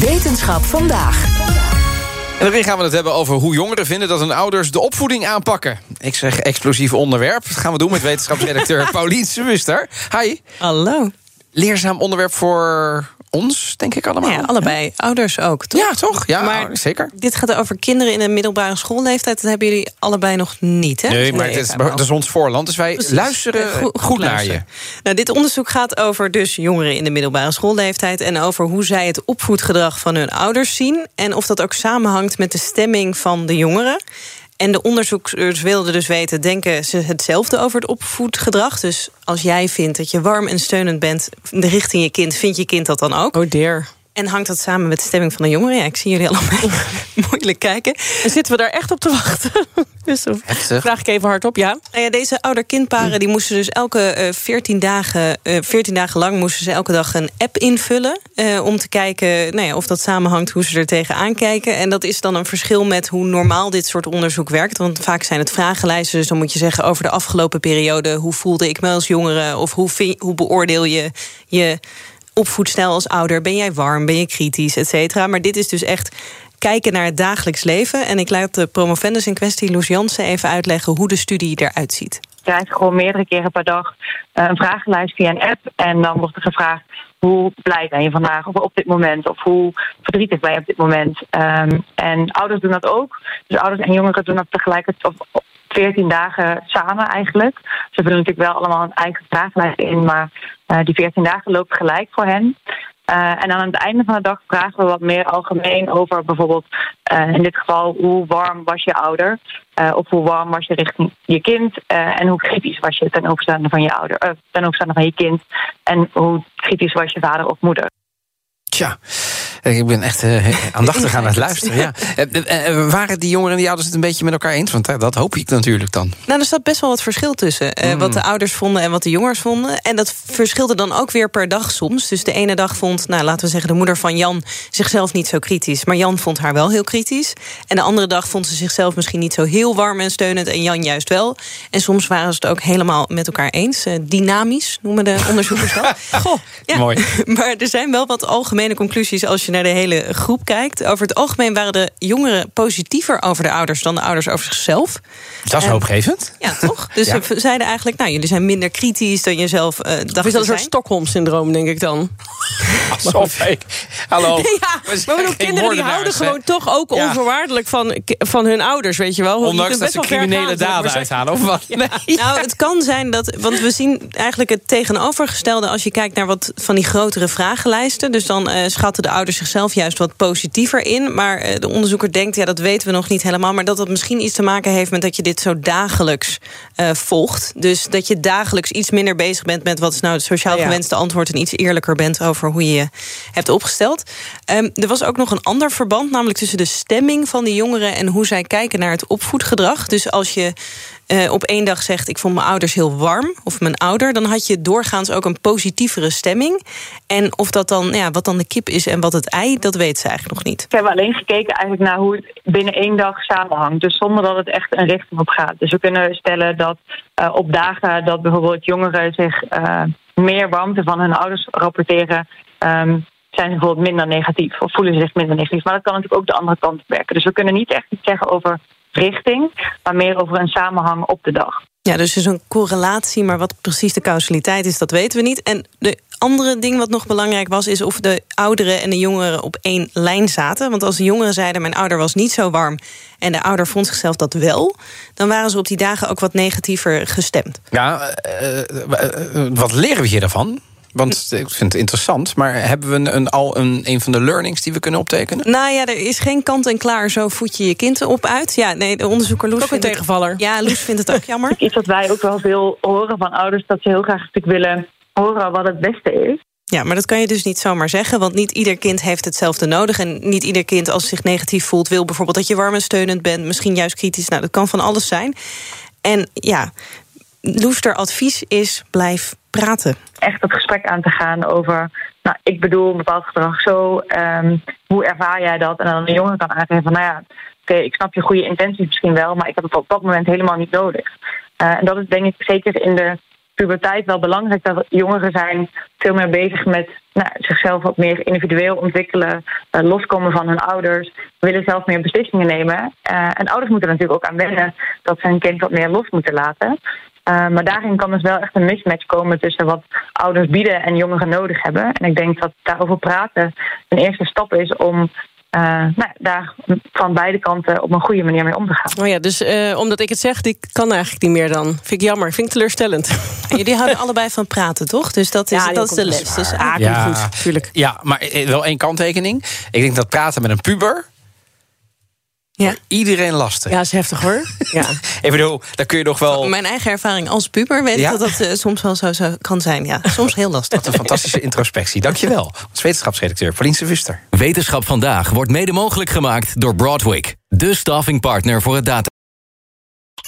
Wetenschap vandaag. En daarin gaan we het hebben over hoe jongeren vinden dat hun ouders de opvoeding aanpakken. Ik zeg explosief onderwerp. Dat gaan we doen met wetenschapsredacteur Paulien Swuster. Hi. Hallo. Leerzaam onderwerp voor ons, denk ik allemaal. Ja, allebei. Ouders ook, toch? Ja, toch? Ja, maar zeker. Dit gaat over kinderen in een middelbare schoolleeftijd. Dat hebben jullie allebei nog niet, hè? Nee, maar het is, dat is ons voorland. Dus wij Precies. luisteren Eh, goed, goed naar luisteren. je. Nou, dit onderzoek gaat over dus jongeren in de middelbare schoolleeftijd... en over hoe zij het opvoedgedrag van hun ouders zien... en of dat ook samenhangt met de stemming van de jongeren. En de onderzoekers wilden dus weten... denken ze hetzelfde over het opvoedgedrag? Dus als jij vindt dat je warm en steunend bent... richting je kind, vindt je kind dat dan ook? Oh dear. En hangt dat samen met de stemming van de jongeren? Ja, ik zie jullie allemaal moeilijk kijken. En zitten we daar echt op te wachten? dus Heftig. vraag ik even hardop, ja. Nou ja, deze ouder-kindparen die moesten dus elke eh, 14, dagen, eh 14 dagen lang moesten ze elke dag een app invullen. eh, om te kijken nou ja, of dat samenhangt hoe ze er tegenaan kijken. En dat is dan een verschil met hoe normaal dit soort onderzoek werkt. Want vaak zijn het vragenlijsten. Dus dan moet je zeggen over de afgelopen periode. Hoe voelde ik me als jongere? Of hoe, vind- hoe beoordeel je je opvoedstijl als ouder? Ben jij warm? Ben je kritisch? Et cetera. Maar dit is dus echt kijken naar het dagelijks leven. En ik laat de promovendus in kwestie, Loes Jansen, even uitleggen hoe de studie eruit ziet. Je krijgt gewoon meerdere keren per dag eh, een vragenlijst via een app. En dan wordt er gevraagd hoe blij ben je vandaag of op dit moment. Of hoe verdrietig ben je op dit moment. Ehm, en ouders doen dat ook. Dus ouders en jongeren doen dat tegelijkertijd 14 dagen samen eigenlijk. Ze vullen natuurlijk wel allemaal een eigen vragenlijst in. Maar eh, die 14 dagen lopen gelijk voor hen. Eh, en aan het einde van de dag vragen we wat meer algemeen over bijvoorbeeld eh, in dit geval hoe warm was je ouder of hoe warm was je richting je kind en hoe kritisch was je ten opzichte van je ouder, ten opzichte van je kind en hoe kritisch was je vader of moeder. Tja, ik ben echt eh, aandachtig aan het luisteren. Ja. Eh, eh, eh, waren die jongeren en die ouders het een beetje met elkaar eens? Want eh, dat hoop ik natuurlijk dan. Nou, er staat best wel wat verschil tussen. eh, Mm. Wat de ouders vonden en wat de jongers vonden. En dat verschilde dan ook weer per dag soms. Dus de ene dag vond, nou, laten we zeggen, de moeder van Jan zichzelf niet zo kritisch. Maar Jan vond haar wel heel kritisch. En de andere dag vond ze zichzelf misschien niet zo heel warm en steunend. En Jan juist wel. En soms waren ze het ook helemaal met elkaar eens. Eh, dynamisch noemen de onderzoekers dat. Goh, ja. Mooi. Maar er zijn wel wat algemene conclusies als je naar de hele groep kijkt. Over het algemeen waren de jongeren positiever over de ouders dan de ouders over zichzelf. Dat is En- hoopgevend. Ja, toch? Dus Ja. ze zeiden eigenlijk, nou, jullie zijn minder kritisch dan je zelf eh dacht Of is dat een soort. Stockholm-syndroom, denk ik dan? Alsof ik... Hallo. Ja, We maar bedoel, kinderen die houden gewoon toch ook Ja. onvoorwaardelijk van, van hun ouders, weet je wel. Ondanks dat best ze criminele daden uithalen, of wat? Nee. Nou, het kan zijn dat, want we zien eigenlijk het tegenovergestelde als je kijkt naar wat van die grotere vragenlijsten. Dus dan eh, schatten de ouders zichzelf juist wat positiever in. Maar eh, de onderzoeker denkt, ja, dat weten we nog niet helemaal. Maar dat dat misschien iets te maken heeft met dat je dit zo dagelijks eh, volgt. Dus dat je dagelijks iets minder bezig bent met wat is nou het sociaal Ja. gewenste antwoord. En iets eerlijker bent over hoe je je hebt opgesteld. Ehm, er was ook nog een ander verband, namelijk tussen de stemming van de jongeren en hoe zij kijken naar het opvoedgedrag. Dus als je eh, op één dag zegt: Ik vond mijn ouders heel warm, of mijn ouder, dan had je doorgaans ook een positievere stemming. En of dat dan, ja, wat dan de kip is en wat het ei, dat weet ze eigenlijk nog niet. We hebben alleen gekeken eigenlijk naar hoe het binnen één dag samenhangt. Dus zonder dat het echt een richting op gaat. Dus we kunnen stellen dat eh, op dagen dat bijvoorbeeld jongeren zich eh, meer warmte van hun ouders rapporteren. ehm, zijn ze bijvoorbeeld minder negatief of voelen ze zich minder negatief. Maar dat kan natuurlijk ook de andere kant werken. Dus we kunnen niet echt iets zeggen over richting, maar meer over een samenhang op de dag. Ja, dus er is een correlatie, maar wat precies de causaliteit is, dat weten we niet. En de andere ding wat nog belangrijk was, is of de ouderen en de jongeren op één lijn zaten. Want als de jongeren zeiden: Mijn ouder was niet zo warm. en de ouder vond zichzelf dat wel. dan waren ze op die dagen ook wat negatiever gestemd. Ja, eh, eh, eh, wat leren we hier daarvan? Want ik vind het interessant, maar hebben we een, een, al een, een van de learnings die we kunnen optekenen? Nou ja, er is geen kant en klaar. Zo voed je je kind op uit. Ja, nee, de onderzoeker Loes. Ook een het- tegenvaller. Ja, Loes vindt het ook jammer. Iets wat wij ook wel veel horen van ouders, dat ze heel graag natuurlijk willen horen wat het beste is. Ja, maar dat kan je dus niet zomaar zeggen, want niet ieder kind heeft hetzelfde nodig. En niet ieder kind, als zich negatief voelt, wil bijvoorbeeld dat je warm en steunend bent, misschien juist kritisch. Nou, dat kan van alles zijn. En ja, Loester advies is: blijf praten. Echt het gesprek aan te gaan over. Nou, ik bedoel een bepaald gedrag zo. ehm, hoe ervaar jij dat? En dan een jongen kan aangeven van, nou ja, oké, ik snap je goede intenties misschien wel, maar ik heb het op dat moment helemaal niet nodig. Eh, en dat is denk ik zeker in de puberteit wel belangrijk dat jongeren zijn veel meer bezig met nou, zichzelf wat meer individueel ontwikkelen, eh, loskomen van hun ouders, willen zelf meer beslissingen nemen. Eh, en ouders moeten natuurlijk ook aan wennen dat ze hun kind wat meer los moeten laten. Uh, maar daarin kan dus wel echt een mismatch komen tussen wat ouders bieden en jongeren nodig hebben. En ik denk dat daarover praten een eerste stap is om uh, nou, daar van beide kanten op een goede manier mee om te gaan. Oh ja, dus uh, omdat ik het zeg, ik kan eigenlijk niet meer dan. Vind ik jammer, vind ik teleurstellend. En jullie houden allebei van praten, toch? Dus dat is, ja, dat is de les. Dus ah, ja, goed, tuurlijk. Ja, maar wel één kanttekening. Ik denk dat praten met een puber ja. Iedereen lastig. Ja, is heftig hoor. Ja. ik bedoel, dan kun je nog wel. Mijn eigen ervaring als puber weet ja? dat dat uh, soms wel zo, zo, kan zijn. Ja, soms heel lastig. Wat een fantastische introspectie. Dankjewel. Als wetenschapsredacteur Pauline Wuster. Wetenschap vandaag wordt mede mogelijk gemaakt door Broadwick, de staffingpartner voor het data.